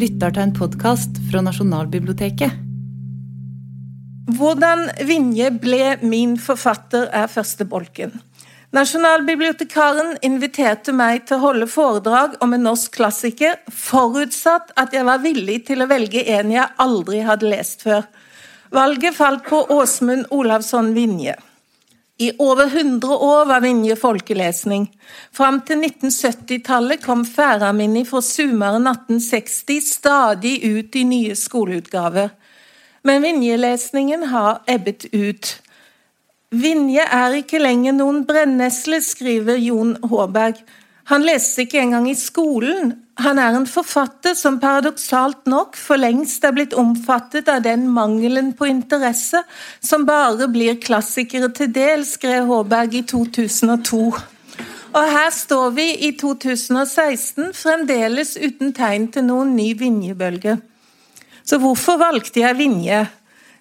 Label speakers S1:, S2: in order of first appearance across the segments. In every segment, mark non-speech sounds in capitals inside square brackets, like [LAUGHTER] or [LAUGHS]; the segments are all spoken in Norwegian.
S1: lytter til en podkast fra Nasjonalbiblioteket.
S2: Hvordan Vinje ble min forfatter, er første bolken. Nasjonalbibliotekaren inviterte meg til å holde foredrag om en norsk klassiker, forutsatt at jeg var villig til å velge en jeg aldri hadde lest før. Valget falt på Åsmund Olavsson Vinje. I over 100 år var Vinje folkelesning. Fram til 1970-tallet kom Færaminni fra sumeren 1860 stadig ut i nye skoleutgaver. Men Vinje-lesningen har ebbet ut. Vinje er ikke lenger noen brennesle, skriver Jon Håberg. Han leste ikke engang i skolen. Han er en forfatter som paradoksalt nok for lengst er blitt omfattet av den mangelen på interesse som bare blir klassikere til del, skrev Håberg i 2002. Og her står vi i 2016 fremdeles uten tegn til noen ny Vinje-bølge. Så hvorfor valgte jeg Vinje?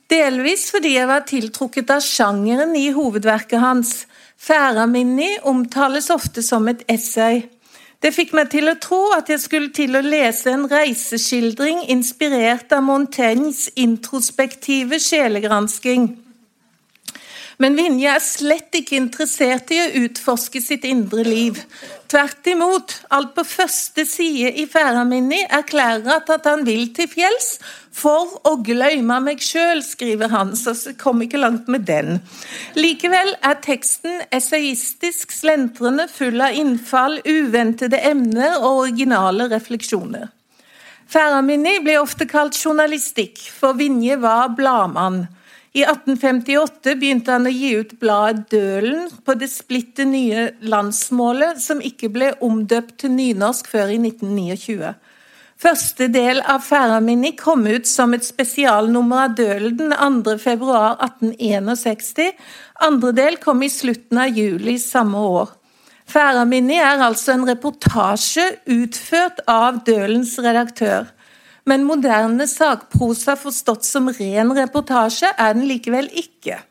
S2: Delvis fordi jeg var tiltrukket av sjangeren i hovedverket hans. Færaminni omtales ofte som et essay. Det fikk meg til å tro at jeg skulle til å lese en reiseskildring inspirert av Montaignes introspektive sjelegransking. Men Vinje er slett ikke interessert i å utforske sitt indre liv. Tvert imot, alt på første side i Færaminni erklærer at han vil til fjells for å gløyme meg sjøl, skriver han, så kom ikke langt med den. Likevel er teksten essayistisk slentrende, full av innfall, uventede emner og originale refleksjoner. Færaminni blir ofte kalt journalistikk, for Vinje var bladmann. I 1858 begynte han å gi ut bladet Dølen på det splitte nye landsmålet, som ikke ble omdøpt til nynorsk før i 1929. Første del av Færaminni kom ut som et spesialnummer av Dølen den 2. februar 1861. Andre del kom i slutten av juli samme år. Færaminni er altså en reportasje utført av Dølens redaktør men moderne sakprosa forstått som ren reportasje er den likevel ikke.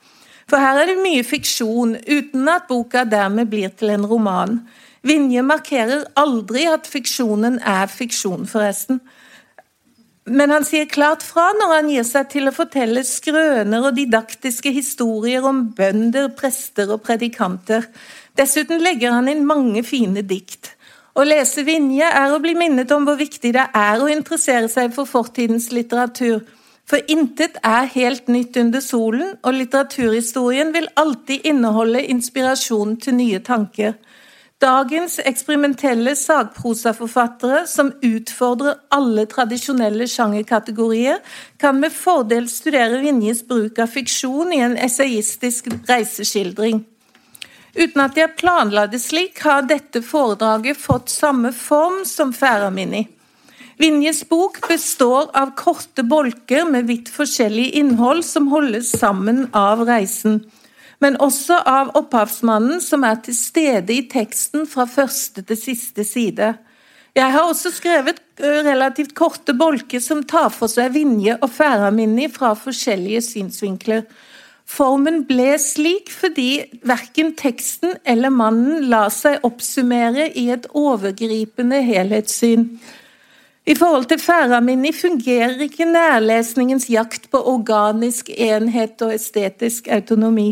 S2: For her er det mye fiksjon, uten at boka dermed blir til en roman. Vinje markerer aldri at fiksjonen er fiksjon, forresten. Men han sier klart fra når han gir seg til å fortelle skrøner og didaktiske historier om bønder, prester og predikanter. Dessuten legger han inn mange fine dikt. Å lese Vinje er å bli minnet om hvor viktig det er å interessere seg for fortidens litteratur. For intet er helt nytt under solen, og litteraturhistorien vil alltid inneholde inspirasjon til nye tanker. Dagens eksperimentelle sagprosaforfattere som utfordrer alle tradisjonelle sjangerkategorier, kan med fordel studere Vinjes bruk av fiksjon i en essayistisk reiseskildring. Uten at jeg planla det slik, har dette foredraget fått samme form som Færaminni. Vinjes bok består av korte bolker med vidt forskjellig innhold som holdes sammen av reisen, men også av opphavsmannen som er til stede i teksten fra første til siste side. Jeg har også skrevet relativt korte bolker som tar for seg Vinje og Færaminni fra forskjellige synsvinkler. Formen ble slik fordi verken teksten eller mannen la seg oppsummere i et overgripende helhetssyn. I forhold til Færaminni fungerer ikke nærlesningens jakt på organisk enhet og estetisk autonomi.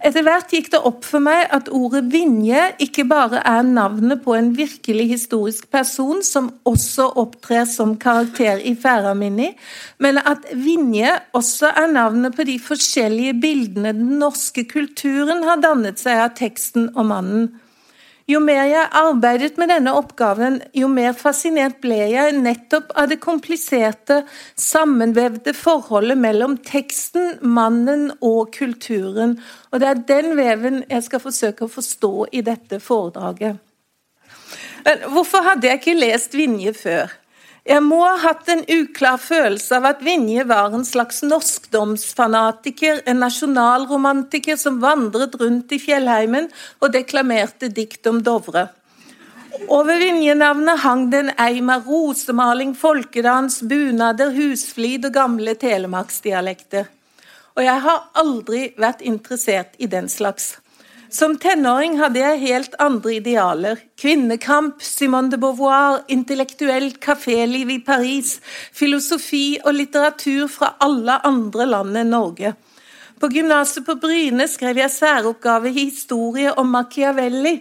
S2: Etter hvert gikk det opp for meg at ordet Vinje ikke bare er navnet på en virkelig historisk person som også opptrer som karakter i Færaminni, men at Vinje også er navnet på de forskjellige bildene den norske kulturen har dannet seg av teksten og mannen. Jo mer jeg arbeidet med denne oppgaven, jo mer fascinert ble jeg nettopp av det kompliserte, sammenvevde forholdet mellom teksten, mannen og kulturen. Og det er den veven jeg skal forsøke å forstå i dette foredraget. Men hvorfor hadde jeg ikke lest Vinje før? Jeg må ha hatt en uklar følelse av at Vinje var en slags norskdomsfanatiker, en nasjonalromantiker som vandret rundt i fjellheimen og deklamerte dikt om Dovre. Over Vinje-navnet hang det en eim av rosemaling, folkedans, bunader, husflid og gamle telemarksdialekter. Og jeg har aldri vært interessert i den slags. Som tenåring hadde jeg helt andre idealer. Kvinnekamp, Simone de Beauvoir, intellektuelt kaféliv i Paris, filosofi og litteratur fra alle andre land enn Norge. På gymnaset på Bryne skrev jeg særoppgave i historie om Machiavelli,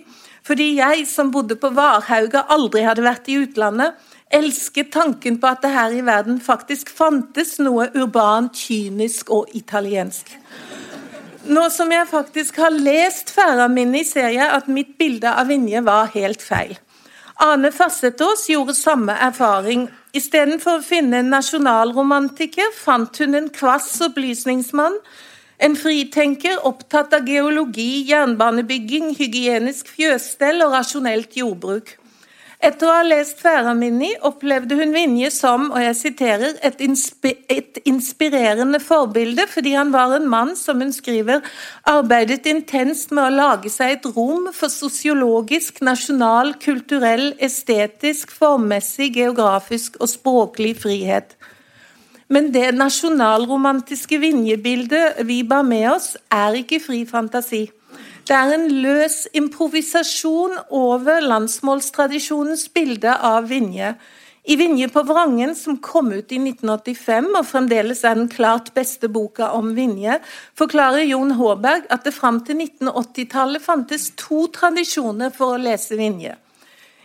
S2: fordi jeg, som bodde på Varhauga, aldri hadde vært i utlandet, elsket tanken på at det her i verden faktisk fantes noe urbant, kynisk og italiensk. Nå som jeg faktisk har lest Færaminni, ser jeg at mitt bilde av Vinje var helt feil. Ane Fassetås gjorde samme erfaring. Istedenfor å finne en nasjonalromantiker, fant hun en kvass opplysningsmann. En fritenker opptatt av geologi, jernbanebygging, hygienisk fjøsstell og rasjonelt jordbruk. Etter å ha lest Færaminni opplevde hun Vinje som og jeg siterer, et, inspi et, inspirerende forbilde, fordi han var en mann som hun skriver, arbeidet intenst med å lage seg et rom for sosiologisk, nasjonal, kulturell, estetisk, formmessig, geografisk og språklig frihet. Men det nasjonalromantiske Vinje-bildet vi bar med oss, er ikke fri fantasi. Det er en løs improvisasjon over landsmålstradisjonens bilde av Vinje. I 'Vinje på Vrangen', som kom ut i 1985, og fremdeles er den klart beste boka om Vinje, forklarer Jon Håberg at det fram til 1980-tallet fantes to tradisjoner for å lese Vinje.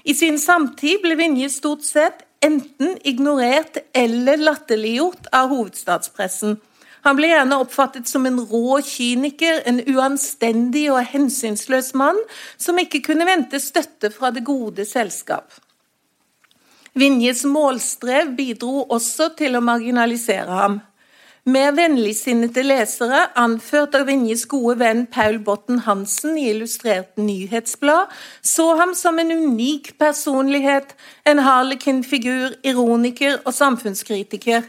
S2: I sin samtid ble Vinje stort sett enten ignorert eller latterliggjort av hovedstadspressen. Han ble gjerne oppfattet som en rå kyniker, en uanstendig og hensynsløs mann som ikke kunne vente støtte fra det gode selskap. Vinjes målstrev bidro også til å marginalisere ham. Mer vennligsinnede lesere, anført av Vinjes gode venn Paul Botten Hansen i Illustrert nyhetsblad, så ham som en unik personlighet, en harlekin-figur, ironiker og samfunnskritiker.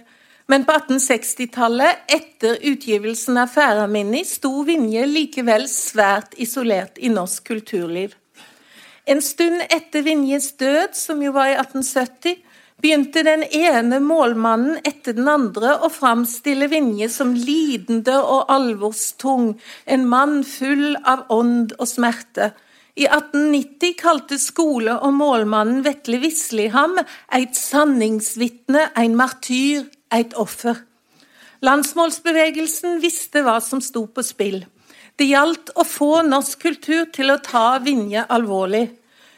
S2: Men på 1860-tallet, etter utgivelsen av Færaminni, sto Vinje likevel svært isolert i norsk kulturliv. En stund etter Vinjes død, som jo var i 1870, begynte den ene målmannen etter den andre å framstille Vinje som lidende og alvorstung, en mann full av ånd og smerte. I 1890 kalte skole- og målmannen Vetle Wisli eit sanningsvitne, ein martyr, et offer. Landsmålsbevegelsen visste hva som sto på spill. Det gjaldt å få norsk kultur til å ta Vinje alvorlig.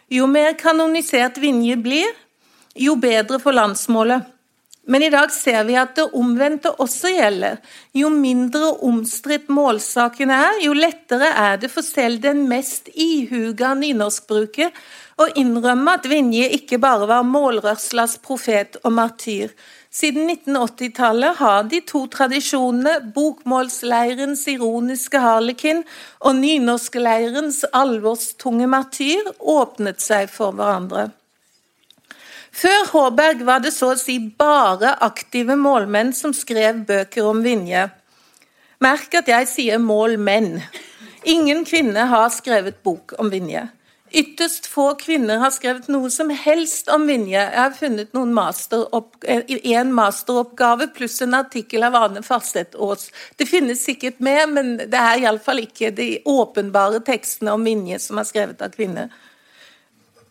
S2: Jo mer kanonisert Vinje blir, jo bedre for landsmålet. Men i dag ser vi at det omvendte også gjelder. Jo mindre omstridt målsaken er, jo lettere er det for selv den mest ihuga nynorskbruker å innrømme at Vinje ikke bare var målrørslas profet og martyr, siden 1980-tallet har de to tradisjonene, bokmålsleirens ironiske harlekin og nynorskleirens alvorstunge martyr, åpnet seg for hverandre. Før Håberg var det så å si bare aktive målmenn som skrev bøker om Vinje. Merk at jeg sier målmenn. Ingen kvinne har skrevet bok om Vinje. Ytterst få kvinner har skrevet noe som helst om Vinje. Jeg har funnet én masteropp, en masteroppgave pluss en artikkel av Ane Farstedt Aas. Det finnes sikkert med, men det er iallfall ikke de åpenbare tekstene om Vinje som er skrevet av kvinner.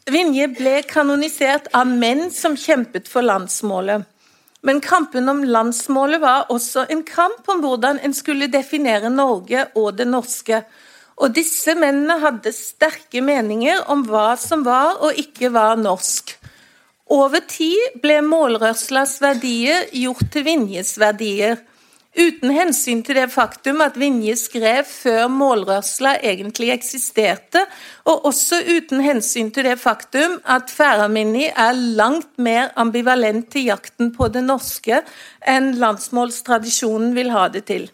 S2: Vinje ble kanonisert av menn som kjempet for landsmålet. Men kampen om landsmålet var også en kamp om hvordan en skulle definere Norge og det norske. Og disse mennene hadde sterke meninger om hva som var og ikke var norsk. Over tid ble målrørslas verdier gjort til Vinjes verdier, uten hensyn til det faktum at Vinje skrev før målrørsla egentlig eksisterte, og også uten hensyn til det faktum at Færaminni er langt mer ambivalent til jakten på det norske enn landsmålstradisjonen vil ha det til.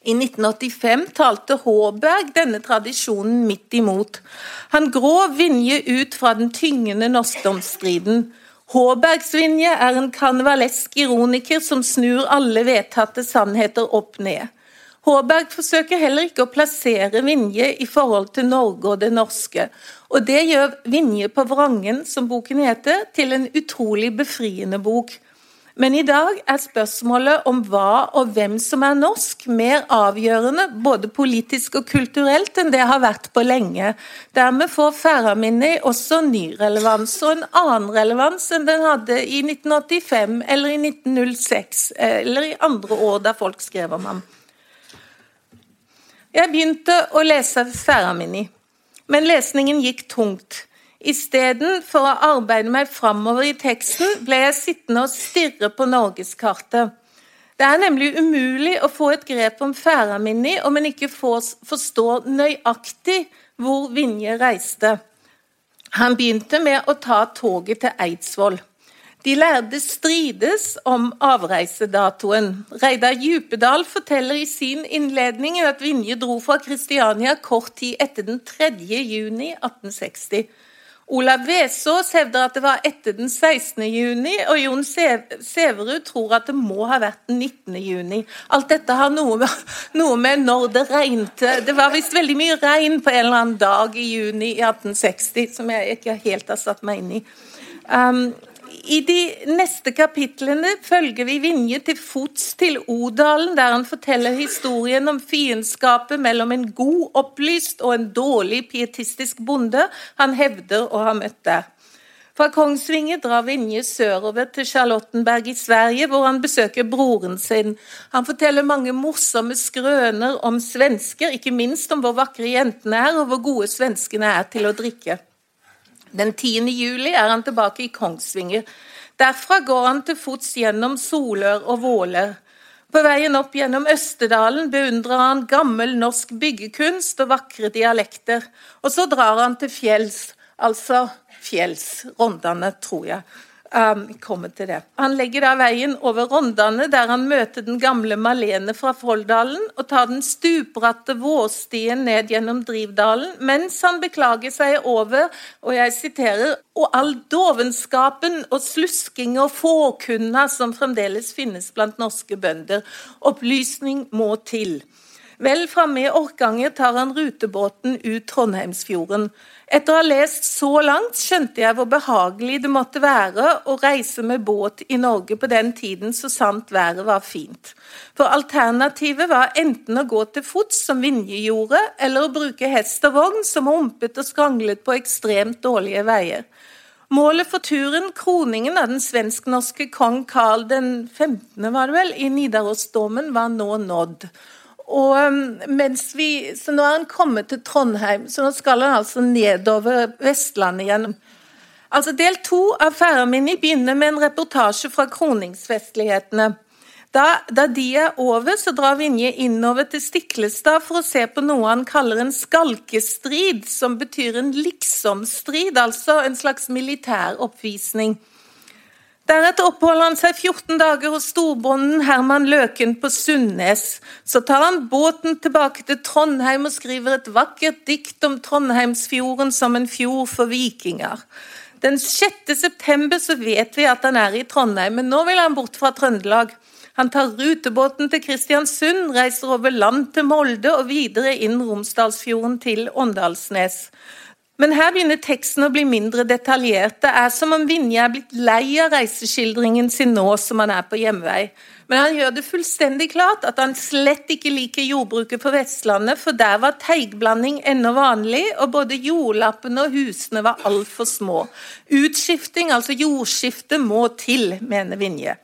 S2: I 1985 talte Håberg denne tradisjonen midt imot. Han grov Vinje ut fra den tyngende norskdomsstriden. Håbergs Vinje er en karnevalesk ironiker som snur alle vedtatte sannheter opp ned. Håberg forsøker heller ikke å plassere Vinje i forhold til Norge og det norske. Og det gjør Vinje på vrangen, som boken heter, til en utrolig befriende bok. Men i dag er spørsmålet om hva og hvem som er norsk, mer avgjørende både politisk og kulturelt enn det har vært på lenge. Dermed får Færøyminnet også ny relevans, og en annen relevans enn den hadde i 1985 eller i 1906, eller i andre år da folk skrev om ham. Jeg begynte å lese Færøyminnet, men lesningen gikk tungt. Istedenfor å arbeide meg framover i teksten, ble jeg sittende og stirre på norgeskartet. Det er nemlig umulig å få et grep om Færaminni om en ikke forstår nøyaktig hvor Vinje reiste. Han begynte med å ta toget til Eidsvoll. De lærde strides om avreisedatoen. Reidar Djupedal forteller i sin innledning at Vinje dro fra Kristiania kort tid etter den 3. juni 1860. Olav Vesaas hevder at det var etter den 16. juni, og Jon Sæverud tror at det må ha vært den 19. juni. Alt dette har noe med, [LAUGHS] noe med når det regnte. Det var visst veldig mye regn på en eller annen dag i juni i 1860, som jeg ikke helt har satt meg inn i. Um, i de neste kapitlene følger vi Vinje til fots til Odalen, der han forteller historien om fiendskapet mellom en god, opplyst og en dårlig pietistisk bonde han hevder å ha møtt der. Fra Kongsvinger drar Vinje sørover til Charlottenberg i Sverige, hvor han besøker broren sin. Han forteller mange morsomme skrøner om svensker, ikke minst om hvor vakre jentene er, og hvor gode svenskene er til å drikke. Den 10. juli er han tilbake i Kongsvinger. Derfra går han til fots gjennom Solør og Våler. På veien opp gjennom Østerdalen beundrer han gammel norsk byggekunst og vakre dialekter. Og så drar han til fjells, altså fjells, Rondane, tror jeg um, kommer til det. Han legger da veien over Rondane, der han møter den gamle Malene fra Folldalen, og tar den stupbratte vårstien ned gjennom Drivdalen, mens han beklager seg over, og jeg siterer, og all dovenskapen og slusking og fåkunna som fremdeles finnes blant norske bønder. Opplysning må til. Vel framme i Orkanger tar han rutebåten ut Trondheimsfjorden. Etter å ha lest så langt skjønte jeg hvor behagelig det måtte være å reise med båt i Norge på den tiden så sant været var fint. For alternativet var enten å gå til fots, som Vinje gjorde, eller å bruke hest og vogn, som humpet og skranglet på ekstremt dårlige veier. Målet for turen, kroningen av den svensk-norske kong Karl 15., var det vel, i Nidarosdomen, var nå nådd. Og um, mens vi, så Nå er han kommet til Trondheim, så nå skal han altså nedover Vestlandet igjen. Altså Del to av Færøyminni begynner med en reportasje fra kroningsfestlighetene. Da, da, de er over, så drar Vinje innover til Stiklestad for å se på noe han kaller en skalkestrid, som betyr en liksomstrid, altså en slags militær oppvisning. Deretter oppholder han seg 14 dager hos storbonden Herman Løken på Sundnes. Så tar han båten tilbake til Trondheim og skriver et vakkert dikt om Trondheimsfjorden som en fjord for vikinger. Den 6. september så vet vi at han er i Trondheim, men nå vil han bort fra Trøndelag. Han tar rutebåten til Kristiansund, reiser over land til Molde og videre inn Romsdalsfjorden til Åndalsnes. Men her begynner teksten å bli mindre detaljert. Det er som om Vinje er blitt lei av reiseskildringen sin nå som han er på hjemvei. Men han gjør det fullstendig klart at han slett ikke liker jordbruket på Vestlandet, for der var teigblanding ennå vanlig, og både jordlappene og husene var altfor små. Utskifting, altså jordskifte, må til, mener Vinje.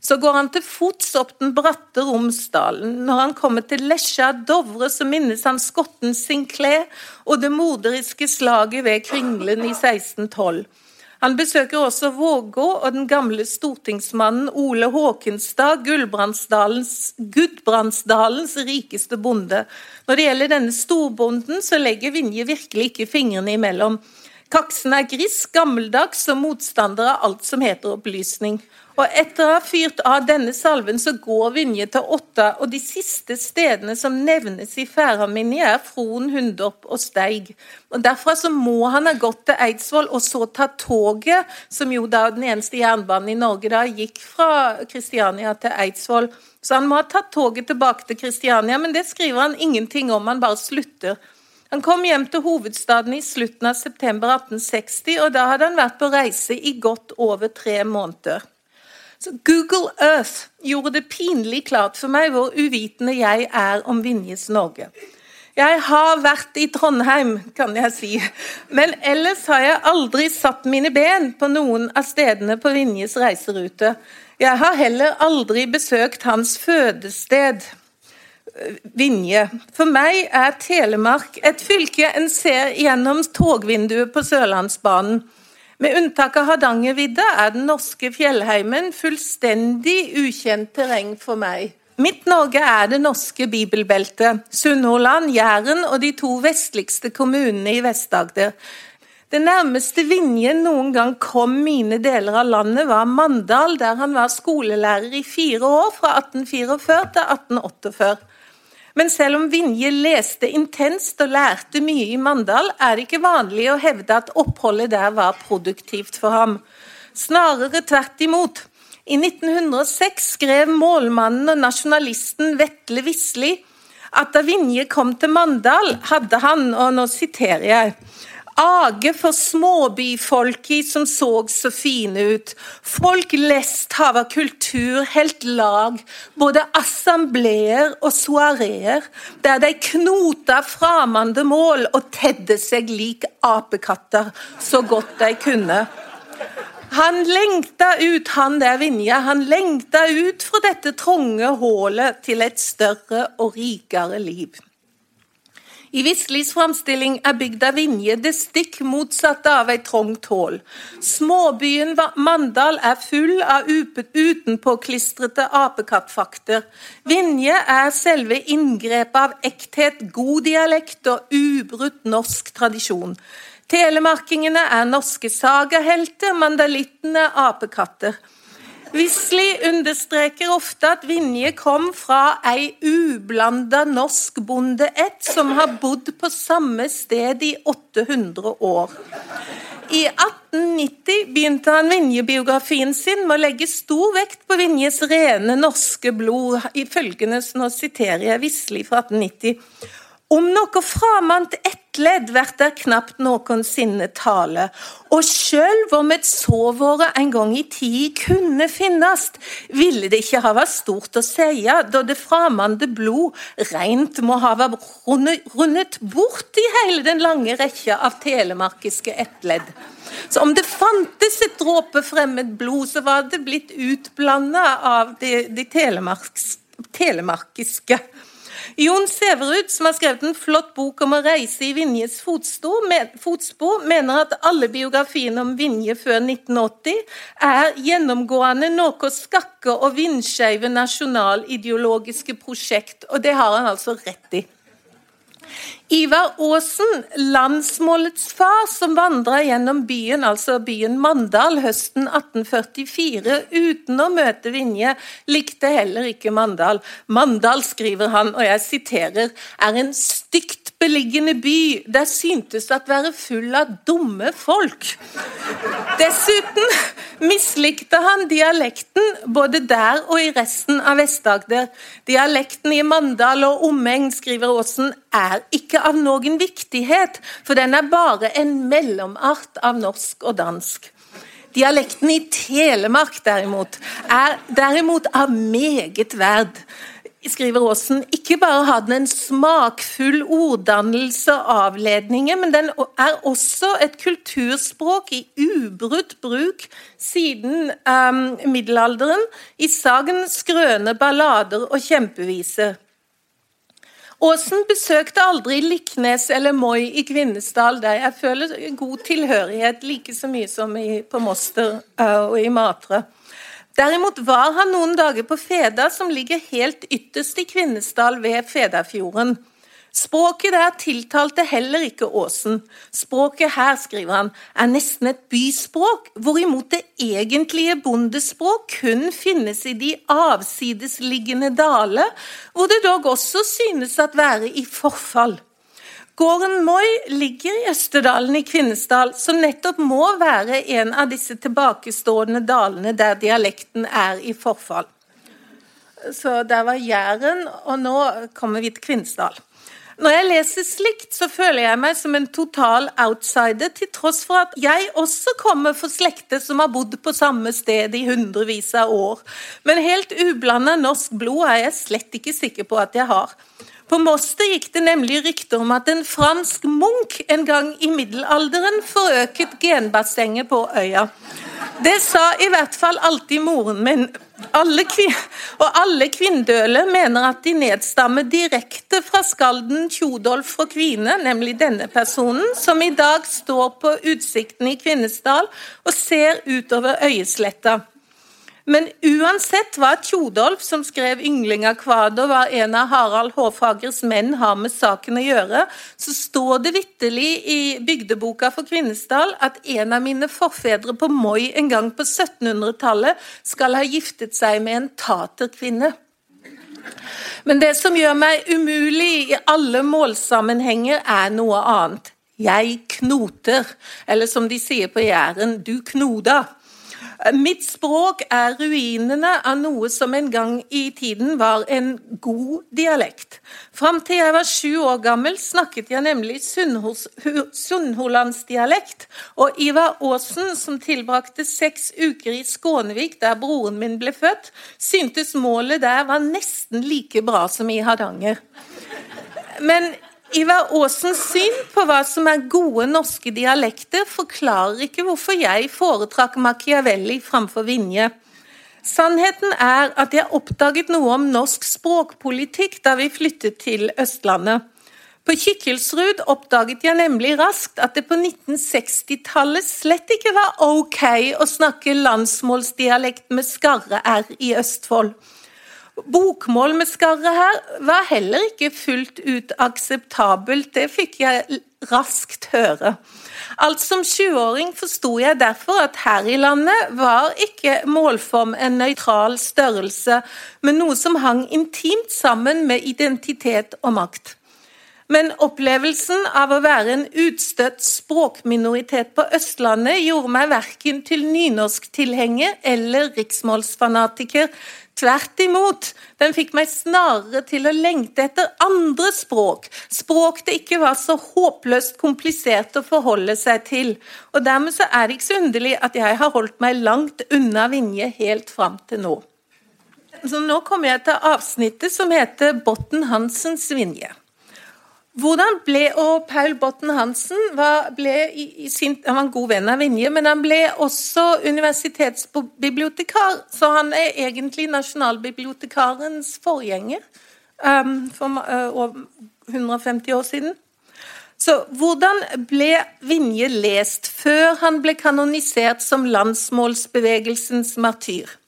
S2: Så går han til fots opp den bratte Romsdalen. Når han kommer til Lesja Dovre, så minnes han skotten Sinclair og det morderiske slaget ved Kringlen i 1612. Han besøker også Vågå og den gamle stortingsmannen Ole Håkenstad, Gudbrandsdalens rikeste bonde. Når det gjelder denne storbonden, så legger Vinje virkelig ikke fingrene imellom. Kaksen er grisk, gammeldags og motstander av alt som heter opplysning. Og etter å ha fyrt av denne salven, så går Vinje til Åtta, og de siste stedene som nevnes i Færhamminni, er Froen, Hundorp og Steig. Og Derfra så må han ha gått til Eidsvoll, og så ta toget, som jo da den eneste jernbanen i Norge da gikk fra Kristiania til Eidsvoll. Så han må ha tatt toget tilbake til Kristiania, men det skriver han ingenting om, han bare slutter. Han kom hjem til hovedstaden i slutten av september 1860, og da hadde han vært på reise i godt over tre måneder. Så Google Earth gjorde det pinlig klart for meg hvor uvitende jeg er om Vinjes Norge. Jeg har vært i Trondheim, kan jeg si, men ellers har jeg aldri satt mine ben på noen av stedene på Vinjes reiserute. Jeg har heller aldri besøkt hans fødested, Vinje. For meg er Telemark et fylke en ser gjennom togvinduet på Sørlandsbanen. Med unntak av Hardangervidda er den norske fjellheimen fullstendig ukjent terreng for meg. Mitt Norge er det norske bibelbeltet, Sunnhordland, Jæren og de to vestligste kommunene i Vest-Agder. Det nærmeste Vinje noen gang kom mine deler av landet, var Mandal, der han var skolelærer i fire år, fra 1844 til 1848. Men selv om Vinje leste intenst og lærte mye i Mandal, er det ikke vanlig å hevde at oppholdet der var produktivt for ham. Snarere tvert imot. I 1906 skrev målmannen og nasjonalisten Vetle Wisli at da Vinje kom til Mandal, hadde han, og nå siterer jeg age for småbyfolki som så så fine ut. Folk lest hava kultur, helt lag, både assembleer og soareer, der de knota framande mål og tedde seg lik apekatter så godt de kunne. Han lengta ut, han der Vinje, han lengta ut fra dette trange hullet til et større og rikere liv. I Vislis framstilling er bygda Vinje det stikk motsatte av et trangt hull. Småbyen Mandal er full av utenpåklistrete apekattfakter. Vinje er selve inngrepet av ekthet, god dialekt og ubrutt norsk tradisjon. Telemarkingene er norske sagahelter, mandalittene apekatter. Wisli understreker ofte at Vinje kom fra ei ublanda norsk bondeett som har bodd på samme sted i 800 år. I 1890 begynte han Vinje-biografien sin med å legge stor vekt på Vinjes rene norske blod, i følgende, nå siterer jeg Wisley fra 1890. Om noe framant ettledd blir der knapt noensinne tale, og sjøl om et sovåre en gang i tid kunne finnes, ville det ikke ha vært stort å seie, da det framande blod reint må ha vært rundet bort i hele den lange rekka av telemarkiske ettledd. Så om det fantes et dråpe fremmed blod, så var det blitt utblanda av de, de telemarkiske. Jon Sæverud, som har skrevet en flott bok om å reise i Vinjes fotspor, mener at alle biografiene om Vinje før 1980 er gjennomgående noe skakke og vindskeive nasjonalideologiske prosjekt, og det har han altså rett i. Ivar Aasen, landsmålets far, som vandra gjennom byen, altså byen Mandal, høsten 1844 uten å møte Vinje, likte heller ikke Mandal. Mandal, skriver han, og jeg siterer, er en stygt beliggende by der syntes at være full av dumme folk. Dessuten mislikte han dialekten både der og i resten av Vest-Agder. Dialekten i Mandal og omegn, skriver Aasen, er ikke av noen viktighet, for den er bare en mellomart av norsk og dansk. Dialekten i Telemark, derimot, er derimot av meget verd skriver Aasen, ikke bare har den en smakfull orddannelse og avledninger, men den er også et kulturspråk i ubrutt bruk siden um, middelalderen, i sagn, skrøne, ballader og kjempeviser. Aasen besøkte aldri Liknes eller Moi i Kvinesdal, der jeg føler god tilhørighet like så mye som i, på Moster og i Matre. Derimot var han noen dager på Feda, som ligger helt ytterst i Kvinesdal ved Fedafjorden. Språket der tiltalte heller ikke Åsen. Språket her, skriver han, er nesten et byspråk, hvorimot det egentlige bondespråk kun finnes i de avsidesliggende daler, hvor det dog også synes at være i forfall. Gården Moi ligger i Østerdalen i Kvinesdal, som nettopp må være en av disse tilbakestående dalene der dialekten er i forfall. Så der var Jæren, og nå kommer vi til Kvinesdal. Når jeg leser slikt, så føler jeg meg som en total outsider, til tross for at jeg også kommer fra slekter som har bodd på samme sted i hundrevis av år. Men helt ublanda norsk blod er jeg slett ikke sikker på at jeg har. På Moster gikk det nemlig rykter om at en fransk munk en gang i middelalderen forøket genbassenget på øya. Det sa i hvert fall alltid moren min. Alle og alle kvinndøler mener at de nedstammer direkte fra skalden Tjodolf fra Kvine, nemlig denne personen, som i dag står på utsikten i Kvinesdal og ser utover Øyesletta. Men uansett hva Tjodolf, som skrev 'Ynglinga kvader', var en av Harald Håfagers menn, har med saken å gjøre, så står det vitterlig i bygdeboka for Kvinesdal at en av mine forfedre på Moi en gang på 1700-tallet skal ha giftet seg med en taterkvinne. Men det som gjør meg umulig i alle målsammenhenger, er noe annet. Jeg knoter, eller som de sier på Jæren, du knoda. Mitt språk er ruinene av noe som en gang i tiden var en god dialekt. Fram til jeg var sju år gammel snakket jeg nemlig sunnhordlandsdialekt, og Ivar Aasen, som tilbrakte seks uker i Skånevik, der broren min ble født, syntes målet der var nesten like bra som i Hardanger. Men Ivar Aasens syn på hva som er gode norske dialekter, forklarer ikke hvorfor jeg foretrakk Machiavelli framfor Vinje. Sannheten er at jeg oppdaget noe om norsk språkpolitikk da vi flyttet til Østlandet. På Kykkelsrud oppdaget jeg nemlig raskt at det på 1960-tallet slett ikke var ok å snakke landsmålsdialekt med skarre-r i Østfold. Bokmål med skarre her var heller ikke fullt ut akseptabelt, det fikk jeg raskt høre. Alt som 20-åring forsto jeg derfor at her i landet var ikke målform en nøytral størrelse, men noe som hang intimt sammen med identitet og makt. Men opplevelsen av å være en utstøtt språkminoritet på Østlandet gjorde meg verken til nynorsktilhenger eller riksmålsfanatiker, Tvert imot, den fikk meg snarere til å lengte etter andre språk, språk det ikke var så håpløst komplisert å forholde seg til. Og Dermed så er det ikke så underlig at jeg har holdt meg langt unna Vinje helt fram til nå. Så Nå kommer jeg til avsnittet som heter Botten Hansens Vinje. Hvordan ble og Paul Botten Hansen var, sin, han var en god venn av Vinje, men han ble også universitetsbibliotekar. Så han er egentlig nasjonalbibliotekarens forgjenger um, for uh, 150 år siden. Så hvordan ble Vinje lest før han ble kanonisert som landsmålsbevegelsens martyr?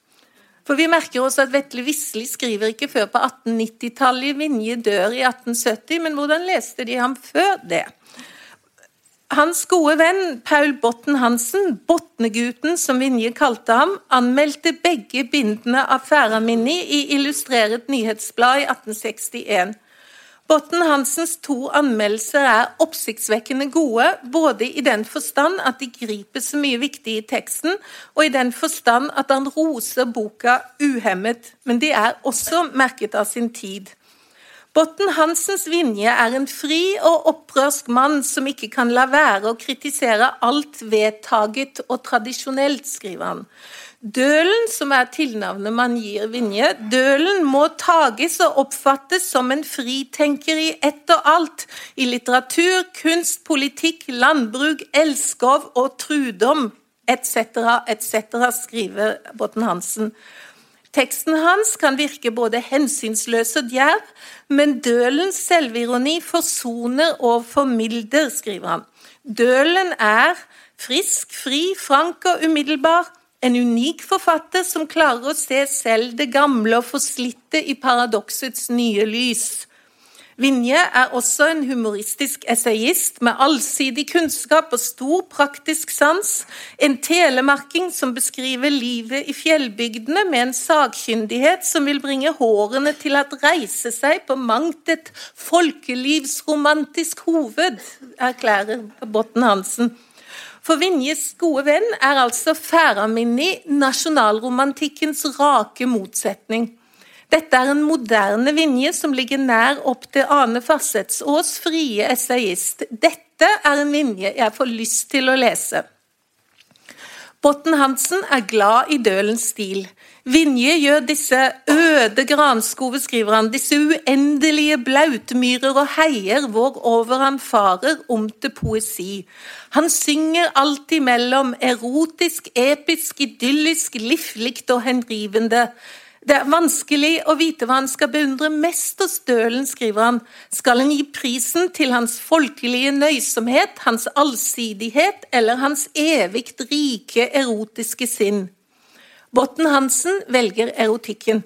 S2: For vi merker også at Vetle Wisli skriver ikke før på 1890-tallet. Vinje dør i 1870, men hvordan leste de ham før det? Hans gode venn Paul Botten Hansen, Botnegutten som Vinje kalte ham, anmeldte begge bindene av Færaminni i Illustreret nyhetsblad i 1861. Botten Hansens to anmeldelser er oppsiktsvekkende gode, både i den forstand at de griper så mye viktig i teksten, og i den forstand at han roser boka uhemmet, men de er også merket av sin tid. Botten Hansens Vinje er en fri og opprørsk mann som ikke kan la være å kritisere alt vedtaget og tradisjonelt, skriver han. Dølen, som er tilnavnet man gir Vinje, dølen må tages og oppfattes som en fritenker i ett og alt, i litteratur, kunst, politikk, landbruk, elskov og trudom, etc., etc., skriver Botten Hansen. Teksten hans kan virke både hensynsløs og djerv, men dølens selvironi forsoner og formilder, skriver han. Dølen er frisk, fri, frank og umiddelbar en unik forfatter som klarer å se selv det gamle og forslitte i paradoksets nye lys. Vinje er også en humoristisk essayist med allsidig kunnskap og stor praktisk sans. En telemarking som beskriver livet i fjellbygdene med en sakkyndighet som vil bringe hårene til å reise seg på mangt et folkelivsromantisk hoved, erklærer Botten Hansen. For Vinjes gode venn er altså Færaminni nasjonalromantikkens rake motsetning. Dette er en moderne Vinje som ligger nær opp til Ane Farsetsaas, frie essayist. Dette er en Vinje jeg får lyst til å lese. Botten Hansen er glad i dølens stil. Vinje gjør disse øde granskove, skriver han, disse uendelige blautmyrer og heier hvorover han farer, om til poesi. Han synger alt imellom, erotisk, episk, idyllisk, livligt og henrivende. Det er vanskelig å vite hva han skal beundre mest hos Dølen, skriver han. Skal en gi prisen til hans folkelige nøysomhet, hans allsidighet eller hans evigt rike erotiske sinn? Botten Hansen velger erotikken.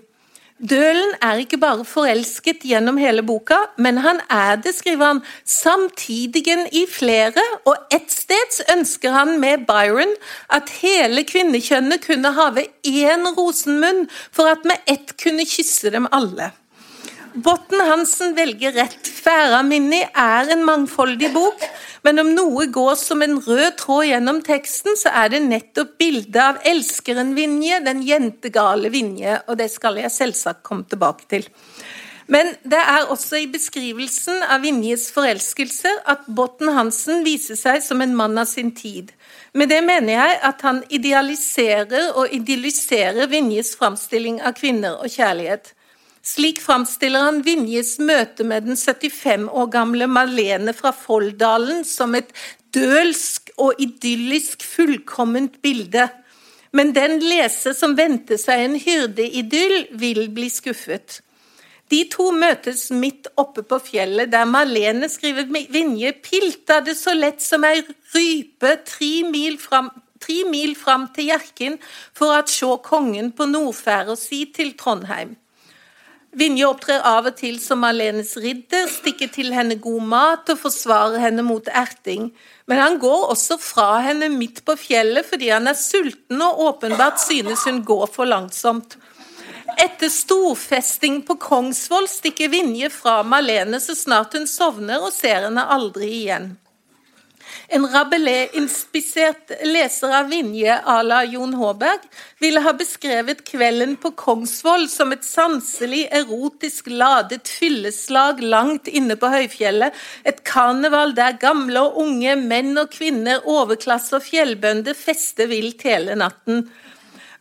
S2: Dølen er ikke bare forelsket gjennom hele boka, men han er det, skriver han, samtidigen i flere, og ett steds ønsker han med Byron at hele kvinnekjønnet kunne have én rosenmunn, for at med ett kunne kysse dem alle. Botten Hansen velger rett. Færaminni er en mangfoldig bok, men om noe går som en rød tråd gjennom teksten, så er det nettopp bildet av elskeren Vinje, den jentegale Vinje, og det skal jeg selvsagt komme tilbake til. Men det er også i beskrivelsen av Vinjes forelskelser at Botten Hansen viser seg som en mann av sin tid. Med det mener jeg at han idealiserer og idylliserer Vinjes framstilling av kvinner og kjærlighet. Slik framstiller han Vinjes møte med den 75 år gamle Malene fra Folldalen som et dølsk og idyllisk fullkomment bilde. Men den leser som venter seg en hyrdeidyll, vil bli skuffet. De to møtes midt oppe på fjellet, der Malene skriver Vinje pilta det så lett som ei rype tre mil fram, til Hjerkinn for at sjå kongen på nordfæra si til Trondheim. Vinje opptrer av og til som Malenes ridder, stikker til henne god mat og forsvarer henne mot erting. Men han går også fra henne midt på fjellet fordi han er sulten og åpenbart synes hun går for langsomt. Etter storfesting på Kongsvoll stikker Vinje fra Malene så snart hun sovner og ser henne aldri igjen. En Rabelais-inspisert leser av Vinje à la Jon Håberg ville ha beskrevet kvelden på Kongsvoll som et sanselig, erotisk ladet fylleslag langt inne på høyfjellet, et karneval der gamle og unge, menn og kvinner, overklasse og fjellbønder fester vilt hele natten.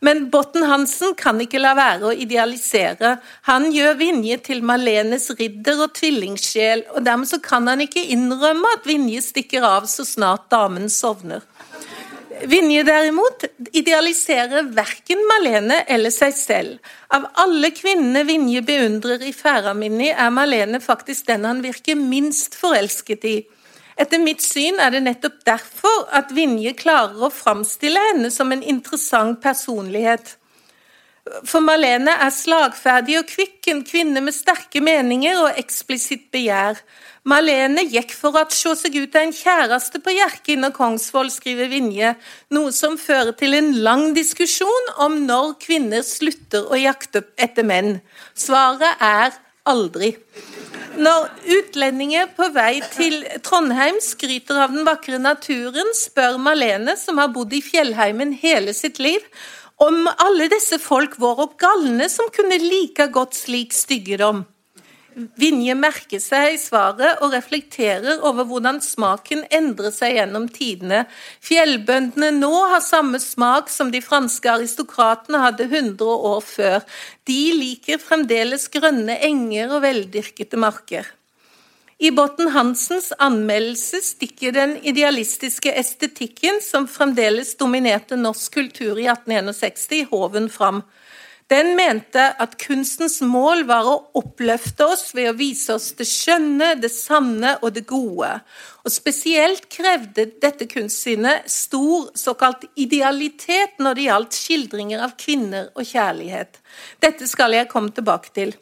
S2: Men Botten Hansen kan ikke la være å idealisere. Han gjør Vinje til Malenes ridder og tvillingsjel, og dermed så kan han ikke innrømme at Vinje stikker av så snart damen sovner. Vinje derimot idealiserer verken Malene eller seg selv. Av alle kvinnene Vinje beundrer i Færaminni, er Malene faktisk den han virker minst forelsket i. Etter mitt syn er det nettopp derfor at Vinje klarer å framstille henne som en interessant personlighet. For Malene er slagferdig og kvikk, en kvinne med sterke meninger og eksplisitt begjær. Malene gikk for å se seg ut av en kjæreste på Hjerkinn og Kongsvoll, skriver Vinje, noe som fører til en lang diskusjon om når kvinner slutter å jakte etter menn. Svaret er aldri. Når utlendinger på vei til Trondheim skryter av den vakre naturen, spør Malene, som har bodd i fjellheimen hele sitt liv, om alle disse folk var opp galne som kunne like godt slik styggedom. Vinje merker seg svaret og reflekterer over hvordan smaken endrer seg gjennom tidene. Fjellbøndene nå har samme smak som de franske aristokratene hadde 100 år før. De liker fremdeles grønne enger og veldyrkede marker. I Botten Hansens anmeldelse stikker den idealistiske estetikken som fremdeles dominerte norsk kultur i 1861, i hoven fram. Den mente at kunstens mål var å oppløfte oss ved å vise oss det skjønne, det sanne og det gode. Og Spesielt krevde dette kunstsynet stor såkalt idealitet når det gjaldt skildringer av kvinner og kjærlighet. Dette skal jeg komme tilbake til.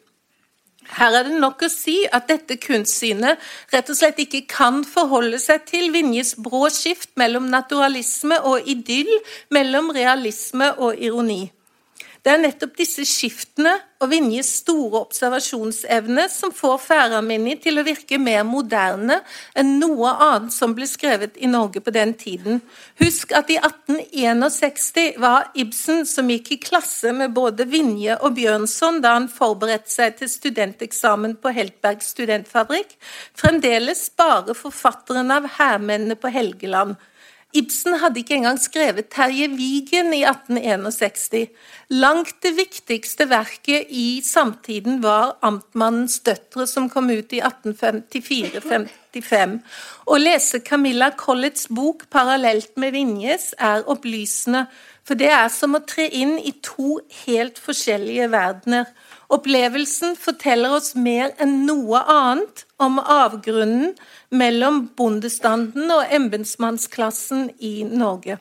S2: Her er det nok å si at dette kunstsynet rett og slett ikke kan forholde seg til Vinjes brå skift mellom naturalisme og idyll, mellom realisme og ironi. Det er nettopp disse skiftene og Vinjes store observasjonsevne som får Færaminni til å virke mer moderne enn noe annet som ble skrevet i Norge på den tiden. Husk at i 1861 var Ibsen, som gikk i klasse med både Vinje og Bjørnson da han forberedte seg til studenteksamen på Heltberg studentfabrikk, fremdeles bare forfatteren av 'Hærmennene på Helgeland'. Ibsen hadde ikke engang skrevet Terje Vigen i 1861. Langt det viktigste verket i samtiden var 'Amtmannens døtre', som kom ut i 1854-55. Å lese Camilla Colletts bok parallelt med Vinjes er opplysende, for det er som å tre inn i to helt forskjellige verdener. Opplevelsen forteller oss mer enn noe annet om avgrunnen mellom bondestanden og embetsmannsklassen i Norge.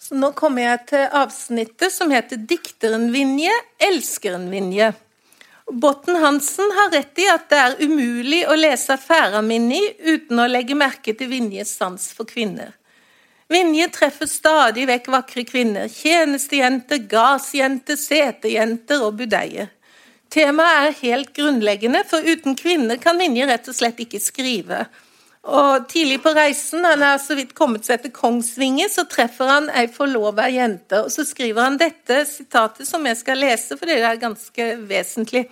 S2: Så nå kommer jeg til avsnittet som heter 'Dikteren Vinje, elskeren Vinje'. Botten Hansen har rett i at det er umulig å lese Færaminni uten å legge merke til Vinjes sans for kvinner. Vinje treffer stadig vekk vakre kvinner, tjenestejenter, gardsjenter, setejenter og budeier. Temaet er helt grunnleggende, for uten kvinner kan Vinje rett og slett ikke skrive. Og Tidlig på reisen, han er så vidt kommet seg til Kongsvinger, så treffer han ei forlova jente. og Så skriver han dette sitatet som jeg skal lese, for det er ganske vesentlig.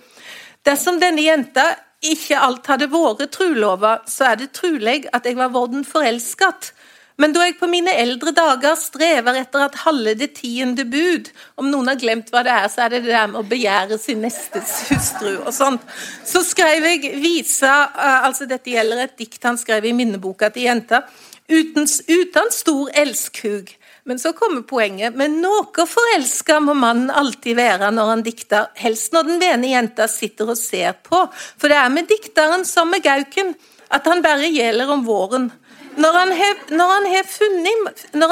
S2: Dersom denne jenta ikke alt hadde vært trulova, så er det truleg at jeg var vorden forelsket. Men da jeg på mine eldre dager strever etter at halve det tiende bud Om noen har glemt hva det er, så er det det der med å begjære sin nestes hustru og sånt. Så skrev jeg visa eh, Altså, dette gjelder et dikt han skrev i minneboka til jenta. Uten, uten stor elskhug. Men så kommer poenget. Men noe forelska må mannen alltid være når han dikter, helst når den vene jenta sitter og ser på. For det er med dikteren som med gauken, at han bare gjelder om våren. Når han, hev, funnet, når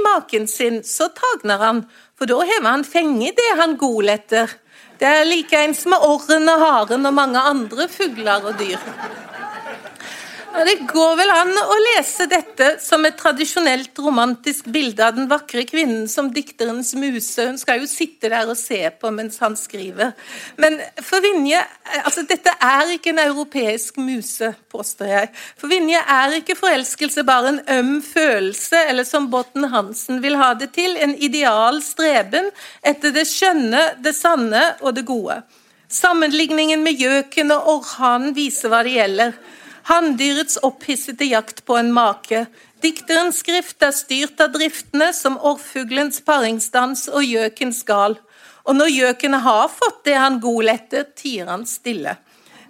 S2: maken sin, så tagner han, for da hever han fenge det han gol etter. Det er likeens med orren og haren og mange andre fugler og dyr. Ja, det går vel an å lese dette som et tradisjonelt romantisk bilde av den vakre kvinnen som dikterens muse. Hun skal jo sitte der og se på mens han skriver. Men for Vinje altså Dette er ikke en europeisk muse, påstår jeg. For Vinje er ikke forelskelse bare en øm følelse, eller som Botten Hansen vil ha det til, en ideal streben etter det skjønne, det sanne og det gode. Sammenligningen med gjøken og orrhanen viser hva det gjelder. Hanndyrets opphissete jakt på en make. Dikterens skrift er styrt av driftene som orrfuglens paringsdans og gjøkens gal. Og når gjøken har fått det han gol etter, tier han stille.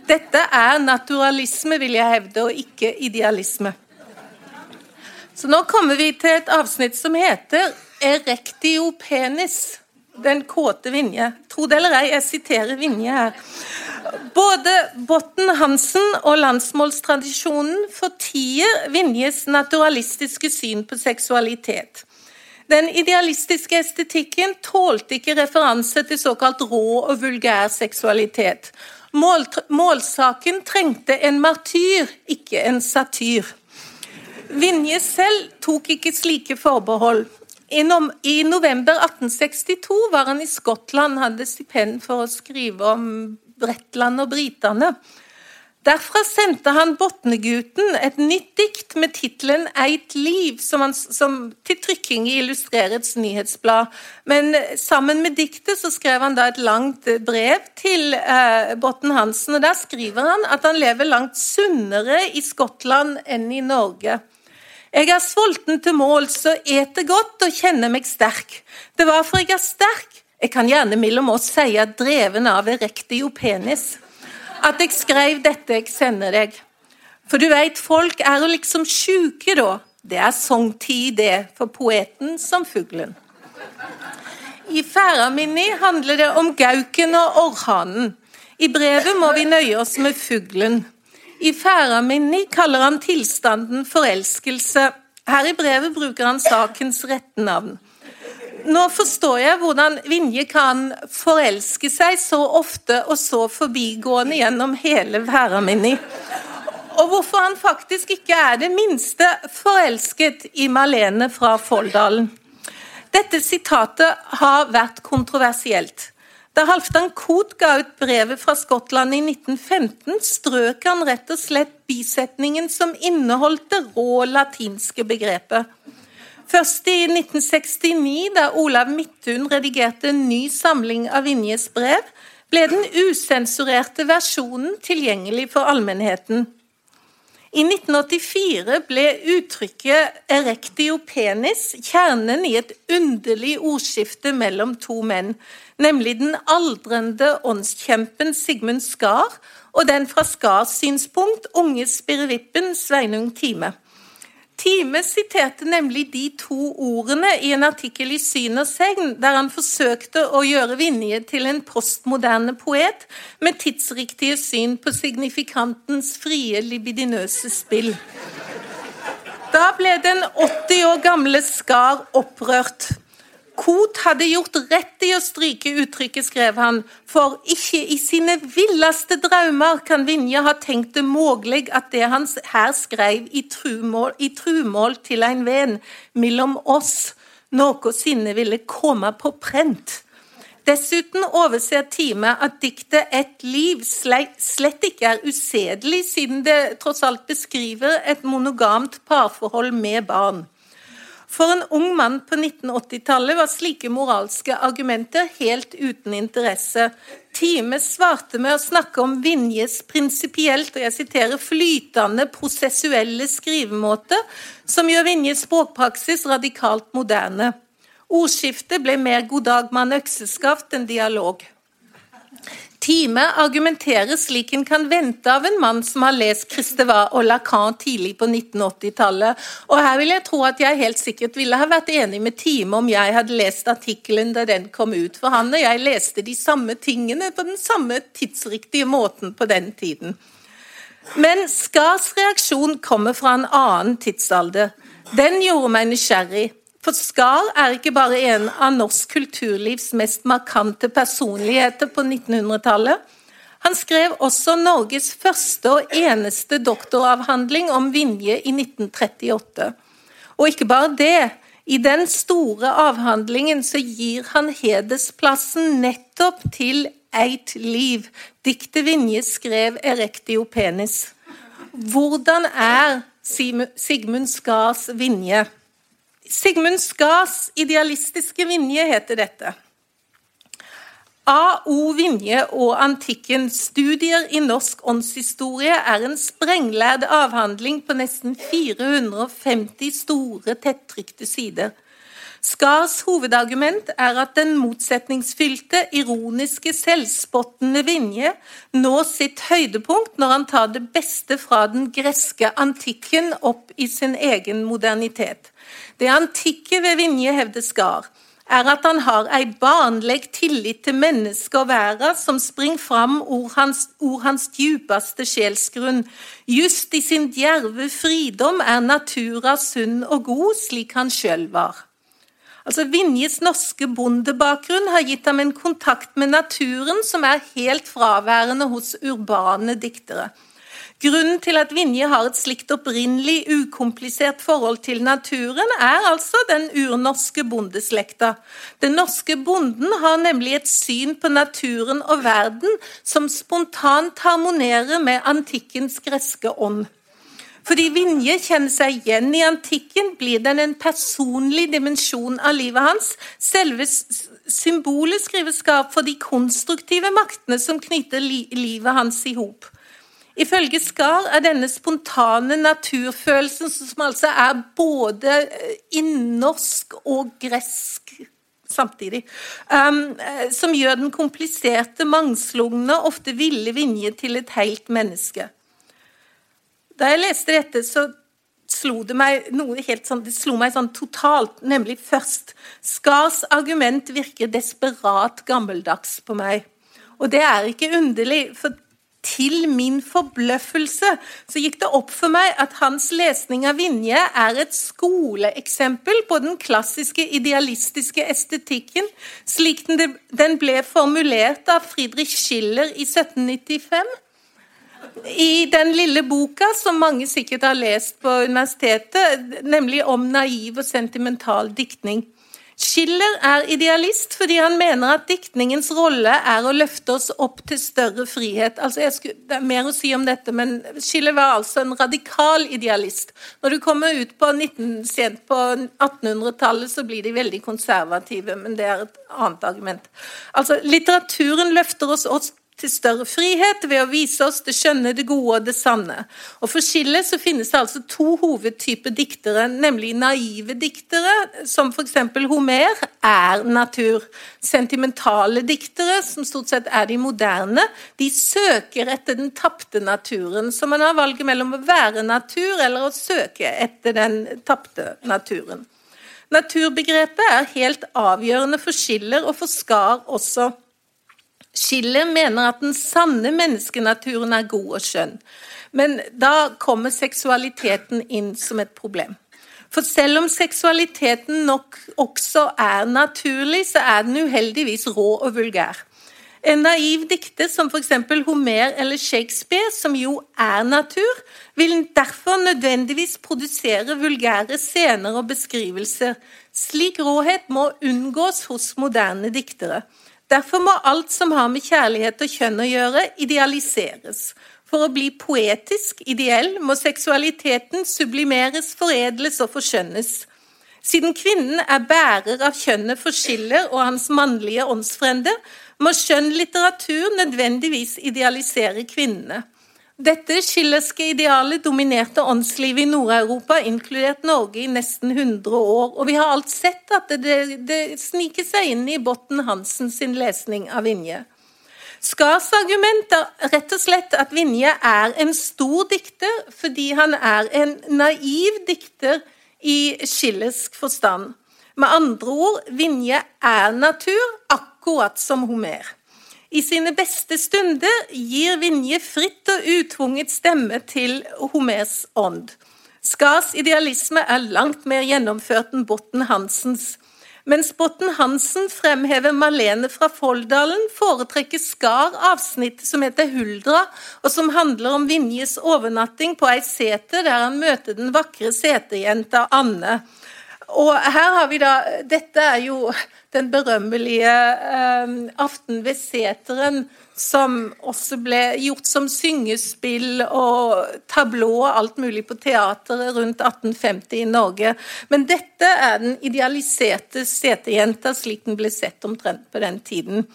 S2: Dette er naturalisme, vil jeg hevde, og ikke idealisme. Så nå kommer vi til et avsnitt som heter Erectio penis. Den kåte Vinje. Tro det eller ei, jeg siterer Vinje her. Både Botten Hansen og landsmålstradisjonen fortier Vinjes naturalistiske syn på seksualitet. Den idealistiske estetikken tålte ikke referanse til såkalt rå og vulgær seksualitet. Mål, målsaken trengte en martyr, ikke en satyr. Vinje selv tok ikke slike forbehold. I, november 1862 var han i Skottland, hadde stipend for å skrive om Bretland og britene. Derfra sendte han Botnegutten et nytt dikt med tittelen 'Eit liv', som, han, som til trykking i Illustrerets nyhetsblad. Men sammen med diktet så skrev han da et langt brev til eh, Botten Hansen, og der skriver han at han lever langt sunnere i Skottland enn i Norge. Jeg er sulten til måls og eter godt og kjenner meg sterk. Det var for jeg er sterk jeg kan gjerne mellom oss si at dreven av erektio penis. At jeg skrev dette jeg sender deg. For du veit, folk er jo liksom sjuke da. Det er sangtid, det, for poeten som fuglen. I Færaminni handler det om gauken og orrhanen. I brevet må vi nøye oss med fuglen. I Færaminni kaller han tilstanden forelskelse. Her i brevet bruker han sakens rette navn nå forstår jeg hvordan Vinje kan forelske seg så ofte og så forbigående gjennom hele Væraminni. Og hvorfor han faktisk ikke er det minste forelsket i Malene fra Folldalen. Dette sitatet har vært kontroversielt. Da Halvdan Koht ga ut brevet fra Skottland i 1915, strøk han rett og slett bisetningen som inneholdt det rå latinske begrepet. Først i 1969, da Olav Midthun redigerte en ny samling av Vinjes brev, ble den usensurerte versjonen tilgjengelig for allmennheten. I 1984 ble uttrykket 'erectio penis' kjernen i et underlig ordskifte mellom to menn, nemlig den aldrende åndskjempen Sigmund Skar og den fra Skars synspunkt unge spirrevippen Sveinung Time. Time siterte nemlig de to ordene i en artikkel i Syn og Segn, der han forsøkte å gjøre Vinje til en postmoderne poet med tidsriktige syn på signifikantens frie, libidinøse spill. Da ble den 80 år gamle Skar opprørt. Koht hadde gjort rett i å stryke uttrykket, skrev han, for ikke i sine villeste drømmer kan Vinje ha tenkt det mulig at det han her skrev i trumål, i trumål til en venn mellom oss, noensinne ville komme på prent. Dessuten overser Time at diktet 'Et liv' slett ikke er usedelig, siden det tross alt beskriver et monogamt parforhold med barn. For en ung mann på 1980-tallet var slike moralske argumenter helt uten interesse. Time svarte med å snakke om Vinjes prinsipielt og jeg siterer, flytende prosessuelle skrivemåte, som gjør Vinjes språkpraksis radikalt moderne. Ordskiftet ble mer 'god dag, mann økseskaft' enn dialog. Time argumenterer slik en kan vente av en mann som har lest Christevat og Lacan tidlig på 1980-tallet. Og her vil jeg tro at jeg helt sikkert ville ha vært enig med Time om jeg hadde lest artikkelen da den kom ut. For han og jeg leste de samme tingene på den samme tidsriktige måten på den tiden. Men Skars reaksjon kommer fra en annen tidsalder. Den gjorde meg nysgjerrig. For Skar er ikke bare en av norsk kulturlivs mest markante personligheter på 1900-tallet. Han skrev også Norges første og eneste doktoravhandling om Vinje i 1938. Og ikke bare det. I den store avhandlingen så gir han hedersplassen nettopp til Eit liv, diktet Vinje skrev 'Erectio penis'. Hvordan er Sigmund Skars Vinje? Sigmund Skas idealistiske Vinje heter dette. A.O. Vinje og antikken studier i norsk åndshistorie er en sprenglærd avhandling på nesten 450 store, tettrykte sider. Skars hovedargument er at den motsetningsfylte, ironiske, selvspottende Vinje når sitt høydepunkt når han tar det beste fra den greske antikken opp i sin egen modernitet. Det antikke ved Vinje, hevder Skar, er at han har ei barnleg tillit til mennesket og verda som springer fram ord hans, ord hans djupeste sjelsgrunn. Just i sin djerve fridom er natura sunn og god, slik han sjøl var. Altså Vinjes norske bondebakgrunn har gitt ham en kontakt med naturen som er helt fraværende hos urbane diktere. Grunnen til at Vinje har et slikt opprinnelig, ukomplisert forhold til naturen, er altså den urnorske bondeslekta. Den norske bonden har nemlig et syn på naturen og verden som spontant harmonerer med antikkens greske ånd. Fordi Vinje kjenner seg igjen i antikken, blir den en personlig dimensjon av livet hans. Selve symbolet skriver skap for de konstruktive maktene som knytter livet hans i hop. Ifølge Skar er denne spontane naturfølelsen, som altså er både innorsk og gresk samtidig, um, eh, som gjør den kompliserte, mangslungne, ofte ville Vinje til et helt menneske. Da jeg leste dette, så slo det meg noe helt sånn, det slo meg sånn totalt, nemlig først Skars argument virker desperat gammeldags på meg. Og det er ikke underlig, for til min forbløffelse så gikk det opp for meg at hans lesning av Vinje er et skoleeksempel på den klassiske idealistiske estetikken, slik den ble formulert av Friedrich Schiller i 1795. I den lille boka som mange sikkert har lest på universitetet, nemlig om naiv og sentimental diktning. Schiller er idealist fordi han mener at diktningens rolle er å løfte oss opp til større frihet. Altså skulle, det er mer å si om dette, men Schiller var altså en radikal idealist. Når du kommer ut på, 19, på 1800-tallet, så blir de veldig konservative, men det er et annet argument. Altså, Litteraturen løfter oss til større frihet ved å vise oss det skjønne, det gode og det sanne. Og For Schiller så finnes det altså to hovedtyper diktere, nemlig naive diktere, som f.eks. Homer, er natur. Sentimentale diktere, som stort sett er de moderne, de søker etter den tapte naturen. Så man har valget mellom å være natur eller å søke etter den tapte naturen. Naturbegrepet er helt avgjørende for Schiller og for Skar også. Schiller mener at den sanne menneskenaturen er god og skjønn. Men da kommer seksualiteten inn som et problem. For selv om seksualiteten nok også er naturlig, så er den uheldigvis rå og vulgær. En naiv dikter som f.eks. Homer eller Shakespeare, som jo er natur, vil derfor nødvendigvis produsere vulgære scener og beskrivelser. Slik råhet må unngås hos moderne diktere. Derfor må alt som har med kjærlighet og kjønn å gjøre, idealiseres. For å bli poetisk ideell må seksualiteten sublimeres, foredles og forskjønnes. Siden kvinnen er bærer av kjønnet for Schiller og hans mannlige åndsfrende, må skjønn litteratur nødvendigvis idealisere kvinnene. Dette skilleske idealet dominerte åndslivet i Nord-Europa, inkludert Norge, i nesten 100 år, og vi har alt sett at det, det, det sniker seg inn i Botten Hansen sin lesning av Vinje. Skars argument er rett og slett at Vinje er en stor dikter fordi han er en naiv dikter i skillesk forstand. Med andre ord, Vinje er natur, akkurat som Homer. I sine beste stunder gir Vinje fritt og utvunget stemme til Homers ånd. Skars idealisme er langt mer gjennomført enn Botten Hansens. Mens Botten Hansen fremhever Malene fra Folldalen, foretrekker Skar avsnittet som heter Huldra, og som handler om Vinjes overnatting på ei sete der han møter den vakre setejenta Anne. Og her har vi da Dette er jo den berømmelige eh, Aften ved seteren, som også ble gjort som syngespill og tablå og alt mulig på teateret rundt 1850 i Norge. Men dette er den idealiserte setejenta slik den ble sett omtrent på den tiden.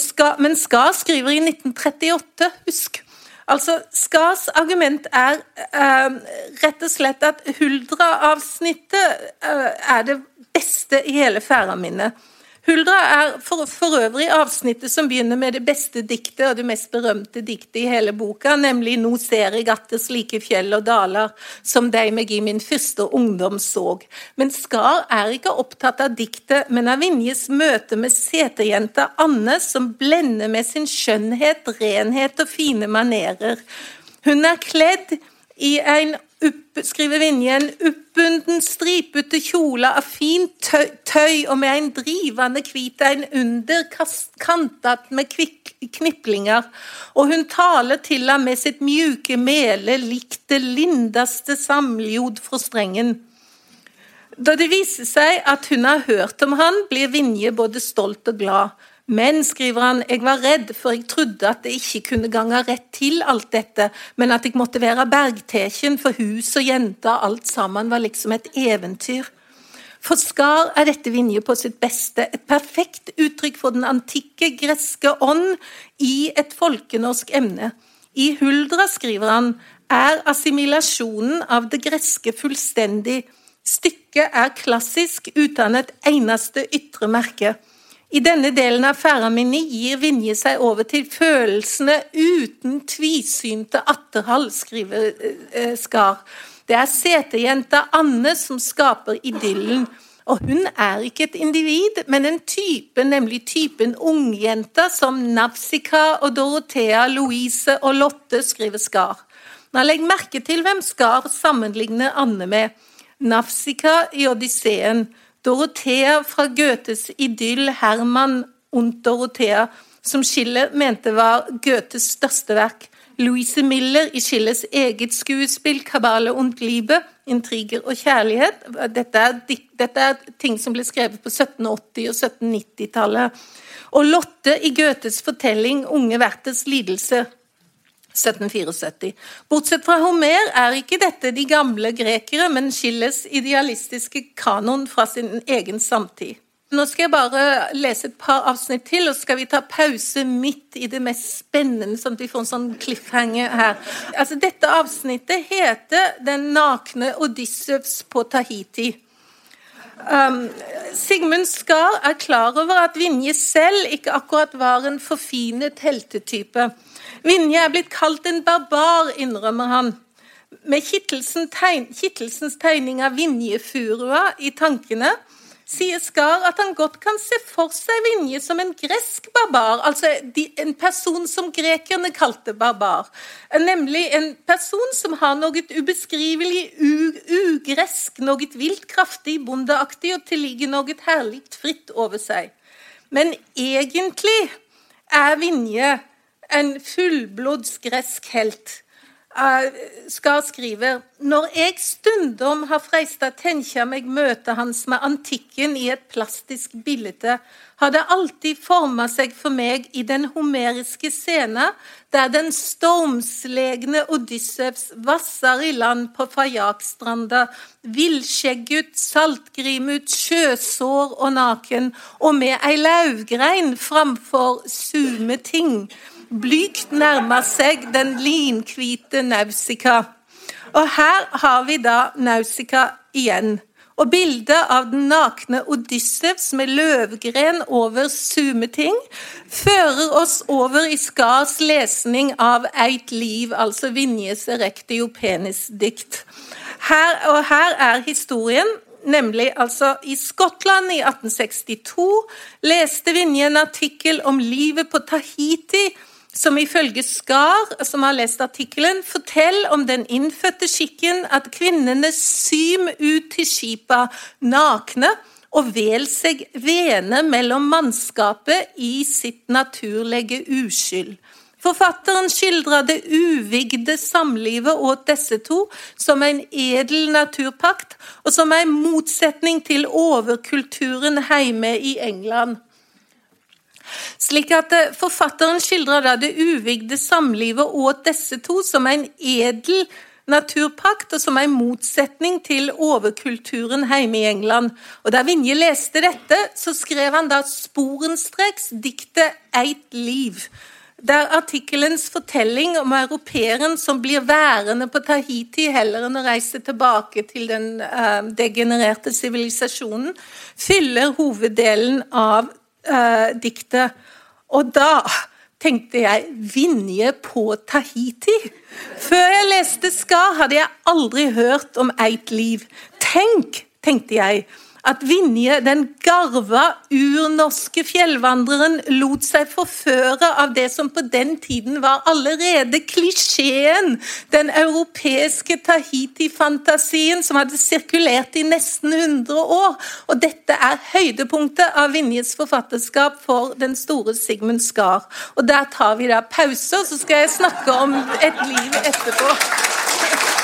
S2: Ska, men Skar skriver i 1938, husk. Altså, Skars argument er uh, rett og slett at Huldra-avsnittet uh, er det beste i hele Færaminnet. Huldra er for, for, øvrig avsnittet som begynner med det beste diktet og det mest berømte diktet i hele boka, nemlig 'Nå ser eg atter slike fjell og daler som deg meg i min første ungdom såg'. Men Skar er ikke opptatt av diktet, men av Vinjes møte med seterjenta Anne, som blender med sin skjønnhet, renhet og fine manerer. Hun er kledd i en upp, skriver Vinje, en oppbunden, stripete kjole av fint tøy, tøy og med en drivende hvit en under, kantet med kvik, kniplinger, og hun taler til ham med sitt mjuke mele likt det lindeste samljod fra strengen. Da det viser seg at hun har hørt om han, blir Vinje både stolt og glad. Men, skriver han, jeg var redd, for jeg trodde at det ikke kunne gange rett til alt dette, men at jeg måtte være bergteken, for hus og jenter, alt sammen var liksom et eventyr. For Skar er dette Vinje på sitt beste, et perfekt uttrykk for den antikke greske ånd i et folkenorsk emne. I Huldra, skriver han, er assimilasjonen av det greske fullstendig. Stykket er klassisk uten et eneste ytre merke. I denne delen av Færaminni gir Vinje seg over til følelsene uten tvisynte atterhall, skriver eh, Skar. Det er setejenta Anne som skaper idyllen. Og hun er ikke et individ, men en type, nemlig typen ungjenta som Navsika og Dorothea, Louise og Lotte, skriver Skar. Nå Legg merke til hvem Skar sammenligner Anne med. Navsika i Odysseen. Dorothea fra Goethes idyll 'Herman und Dorothea', som Schiller mente var Goethes største verk. Louise Miller i Schillers eget skuespill 'Kabale und Liebe', 'Intriger og kjærlighet'. Dette er, dette er ting som ble skrevet på 1780- og 1790-tallet. Og Lotte i Goethes fortelling 'Unge Werthers lidelse'. 1774. Bortsett fra Homer er ikke dette de gamle grekere, men Schilles idealistiske kanon fra sin egen samtid. Nå skal jeg bare lese et par avsnitt til, og så skal vi ta pause midt i det mest spennende, sånn at vi får en sånn cliffhanger her. Altså, dette avsnittet heter 'Den nakne Odyssevs på Tahiti'. Um, Sigmund Skar er klar over at Vinje selv ikke akkurat var en forfinet heltetype. Vinje er blitt kalt en barbar, innrømmer han. Med Kittelsens tegning av Vinjefurua i tankene sier Skar at han godt kan se for seg Vinje som en gresk barbar, altså en person som grekerne kalte barbar. Nemlig en person som har noe ubeskrivelig ugresk, noe vilt kraftig, bondeaktig og tillige noe herlig fritt over seg. Men egentlig er Vinje en fullblods gresk helt skal skrive Når jeg stundom har freista tenkja meg møtet hans med antikken i et plastisk bilde, har det alltid forma seg for meg i den homeriske scena der den stormslegne Odyssevs vasser i land på Fajakstranda, villskjeggut, saltgrimut, sjøsår og naken, og med ei lauvgrein framfor sume ting blygt nærmer seg den linhvite Nausika. Og her har vi da Nausika igjen. Og bildet av den nakne Odyssevs med løvgren over sumeting fører oss over i Skars lesning av Eit liv, altså Vinjes erectio penis-dikt. Her, og her er historien nemlig altså i Skottland i 1862 leste Vinje en artikkel om livet på Tahiti som ifølge Skar, som har lest artikkelen, forteller om den innfødte skikken at kvinnene sym ut til skipa nakne og vel seg vene mellom mannskapet i sitt naturlige uskyld. Forfatteren skildrer det uvigde samlivet åt disse to som en edel naturpakt, og som en motsetning til overkulturen hjemme i England. Slik at eh, Forfatteren skildrer da det uvigde samlivet og disse to som en edel naturpakt, og som en motsetning til overkulturen hjemme i England. Og Da Vinje leste dette, så skrev han da sporenstreks diktet 'Eit liv'. Der artikkelens fortelling om europeeren som blir værende på Tahiti heller enn å reise tilbake til den uh, degenererte sivilisasjonen, fyller hoveddelen av uh, diktet. Og da tenkte jeg Vinje på Tahiti. Før jeg leste Skar, hadde jeg aldri hørt om Eit liv. Tenk, tenkte jeg, at Vinje, den garva, urnorske fjellvandreren, lot seg forføre av det som på den tiden var allerede klisjeen, den europeiske Tahiti-fantasien som hadde sirkulert i nesten 100 år. Og dette er høydepunktet av Vinjes forfatterskap for den store Sigmund Skar. Og der tar vi da pauser, så skal jeg snakke om et liv etterpå.